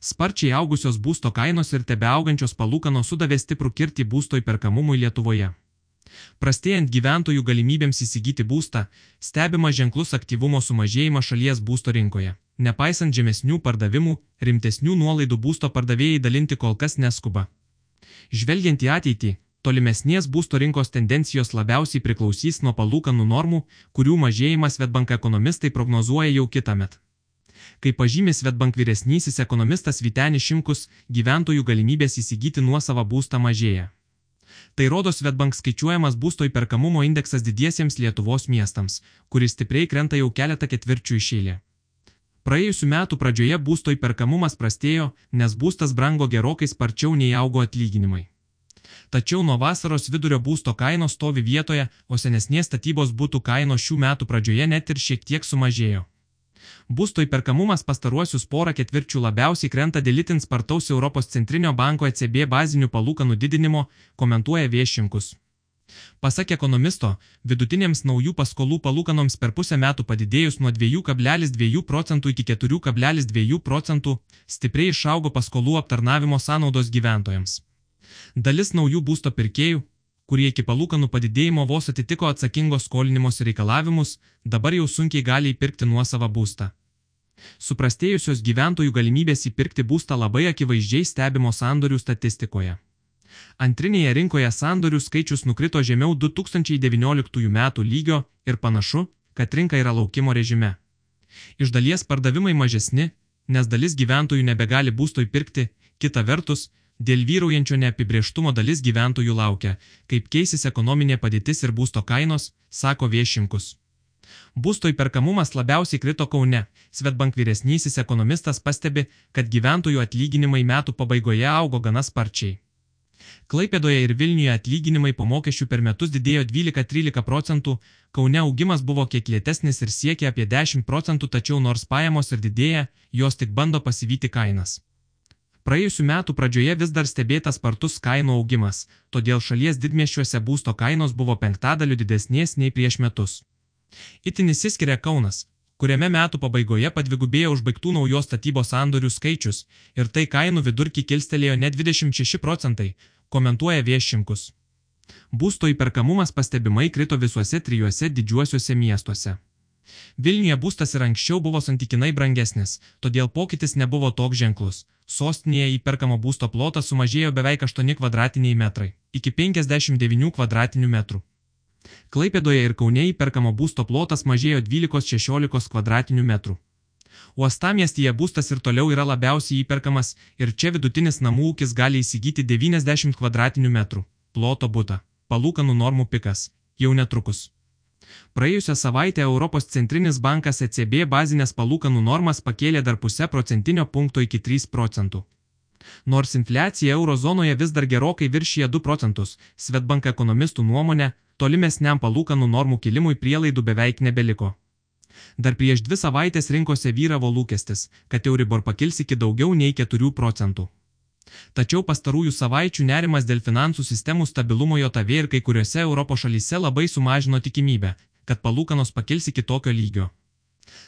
Sparčiai augusios būsto kainos ir tebeaugančios palūkanos sudavė stiprų kirtį būsto įperkamumui Lietuvoje. Prastėjant gyventojų galimybėms įsigyti būstą, stebima ženklus aktyvumo sumažėjimas šalies būsto rinkoje. Nepaisant žemesnių pardavimų, rimtesnių nuolaidų būsto pardavėjai dalinti kol kas neskuba. Žvelgiant į ateitį, tolimesnės būsto rinkos tendencijos labiausiai priklausys nuo palūkanų normų, kurių mažėjimas Svetbank ekonomistai prognozuoja jau kitą metą. Kaip pažymė Svetbank vyresnysis ekonomistas Vitenis Šimkus, gyventojų galimybės įsigyti nuosavą būstą mažėja. Tai rodo Svetbank skaičiuojamas būsto įperkamumo indeksas didiesiems Lietuvos miestams, kuris stipriai krenta jau keletą ketvirčių išėlė. Praėjusiu metu pradžioje būsto įperkamumas prastėjo, nes būstas brango gerokai sparčiau nei augo atlyginimai. Tačiau nuo vasaros vidurio būsto kainos stovi vietoje, o senesnės statybos būtų kainos šių metų pradžioje net ir šiek tiek sumažėjo. Būsto įperkamumas pastaruosius porą ketvirčių labiausiai krenta dėl itin spartaus Europos centrinio banko ECB bazinių palūkanų didinimo, komentuoja viešinkus. Pasak ekonomisto, vidutinėms naujų paskolų palūkanoms per pusę metų padidėjus nuo 2,2 procentų iki 4,2 procentų, stipriai išaugo paskolų aptarnavimo sąnaudos gyventojams. Dalis naujų būsto pirkėjų, kurie iki palūkanų padidėjimo vos atitiko atsakingos skolinimos reikalavimus, dabar jau sunkiai gali įpirkti nuosavą būstą. Suprastėjusios gyventojų galimybės įpirkti būstą labai akivaizdžiai stebimo sandorių statistikoje. Antrinėje rinkoje sandorių skaičius nukrito žemiau 2019 metų lygio ir panašu, kad rinka yra laukimo režime. Iš dalies pardavimai mažesni, nes dalis gyventojų nebegali būsto įpirkti, kita vertus, Dėl vyraujančio neapibrieštumo dalis gyventojų laukia, kaip keisis ekonominė padėtis ir būsto kainos, sako viešinkus. Būsto įperkamumas labiausiai krito Kaune. Svetbank vyresnysis ekonomistas pastebi, kad gyventojų atlyginimai metų pabaigoje augo gana sparčiai. Klaipėdoje ir Vilniuje atlyginimai po mokesčių per metus didėjo 12-13 procentų, Kaune augimas buvo kiek lėtesnis ir siekia apie 10 procentų, tačiau nors pajamos ir didėja, jos tik bando pasivyti kainas. Praėjusiu metu pradžioje vis dar stebėtas spartus kainų augimas, todėl šalies didmieščiuose būsto kainos buvo penktadaliu didesnės nei prieš metus. Itin įsiskiria Kaunas, kuriame metų pabaigoje padvigubėjo užbaigtų naujos statybos sandorių skaičius ir tai kainų vidurkį kilstelėjo net 26 procentai, komentuoja viešinkus. Būsto įperkamumas pastebimai krito visuose trijuose didžiuosiuose miestuose. Vilniuje būstas ir anksčiau buvo santykinai brangesnis, todėl pokytis nebuvo toks ženklus. Sostinėje įperkamo būsto plotas sumažėjo beveik 8 kvadratiniai metrai, iki 59 kvadratinių metrų. Klaipėdoje ir Kaune įperkamo būsto plotas mažėjo 12-16 kvadratinių metrų. Uostamiestyje būstas ir toliau yra labiausiai įperkamas ir čia vidutinis namų ūkis gali įsigyti 90 kvadratinių metrų ploto būtą. Palūkanų normų pikas jau netrukus. Praėjusią savaitę Europos centrinis bankas ECB bazinės palūkanų normas pakėlė dar pusę procentinio punkto iki 3 procentų. Nors infliacija eurozonoje vis dar gerokai viršyje 2 procentus, Svetbank ekonomistų nuomonė, tolimesniam palūkanų normų kilimui prielaidų beveik nebeliko. Dar prieš dvi savaitės rinkose vyravo lūkestis, kad Euribor pakils iki daugiau nei 4 procentų. Tačiau pastarųjų savaičių nerimas dėl finansų sistemų stabilumo JAV ir kai kuriuose Europos šalyse labai sumažino tikimybę, kad palūkanos pakils iki tokio lygio.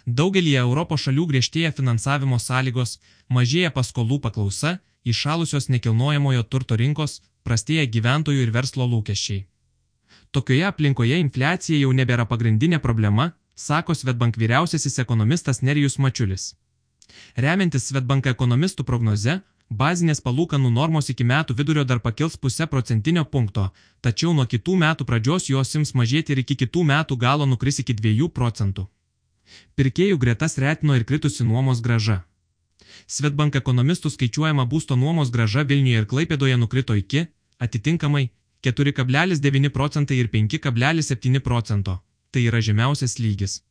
Daugelį Europos šalių griežtėja finansavimo sąlygos, mažėja paskolų paklausa, išalusios nekilnojamojo turto rinkos, prastėja gyventojų ir verslo lūkesčiai. Tokioje aplinkoje infliacija jau nebėra pagrindinė problema, sako Svetbank vyriausiasis ekonomistas Nerijus Mačiulis. Remiantis Svetbank ekonomistų prognoze, Bazinės palūkanų normos iki metų vidurio dar pakils pusę procentinio punkto, tačiau nuo kitų metų pradžios jos ims mažėti ir iki kitų metų galo nukris iki 2 procentų. Pirkėjų gretas retino ir kritusi nuomos graža. Svetbank ekonomistų skaičiuojama būsto nuomos graža Vilniuje ir Klaipėdoje nukrito iki, atitinkamai, 4,9 procentai ir 5,7 procento. Tai yra žemiausias lygis.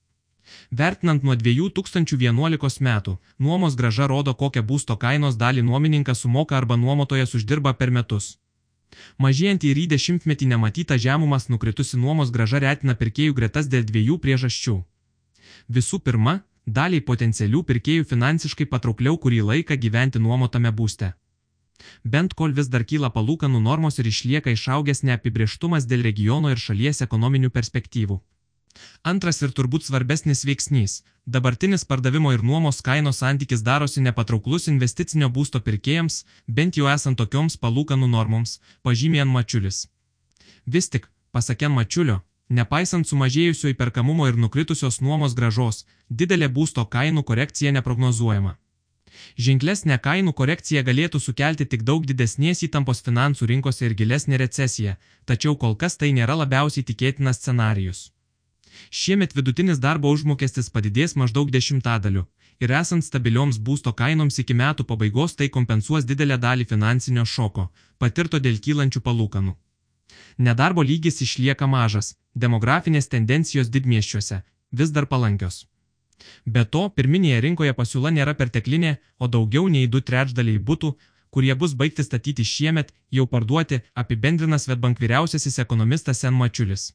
Vertinant nuo 2011 metų, nuomos graža rodo, kokią būsto kainos dalį nuomininkas sumoka arba nuomotojas uždirba per metus. Mažėjant į dešimtmetį nematytą žemumas nukritusi nuomos graža retina pirkėjų gretas dėl dviejų priežasčių. Visų pirma, daliai potencialių pirkėjų finansiškai patraukliau kurį laiką gyventi nuomotame būste. Bent kol vis dar kyla palūkanų normos ir išlieka išaugęs neapibrieštumas dėl regiono ir šalies ekonominių perspektyvų. Antras ir turbūt svarbesnis veiksnys - dabartinis pardavimo ir nuomos kainos santykis darosi nepatrauklus investicinio būsto pirkėjams, bent jau esant tokioms palūkanų normoms, pažymė Mačiulis. Vis tik, pasakė Mačiulio, nepaisant sumažėjusio įperkamumo ir nukritusios nuomos gražos, didelė būsto kainų korekcija neprognozuojama. Ženklesnė kainų korekcija galėtų sukelti tik daug didesnės įtampos finansų rinkose ir gilesnė recesija, tačiau kol kas tai nėra labiausiai tikėtinas scenarius. Šiemet vidutinis darbo užmokestis padidės maždaug dešimtadaliu ir esant stabilioms būsto kainoms iki metų pabaigos tai kompensuos didelę dalį finansinio šoko, patirto dėl kylančių palūkanų. Nedarbo lygis išlieka mažas, demografinės tendencijos didmieščiuose vis dar palankios. Be to, pirminėje rinkoje pasiūla nėra perteklinė, o daugiau nei du trečdaliai būtų, kurie bus baigti statyti šiemet, jau parduoti, apibendrina Svetbank vyriausiasis ekonomistas Sen Mačiulis.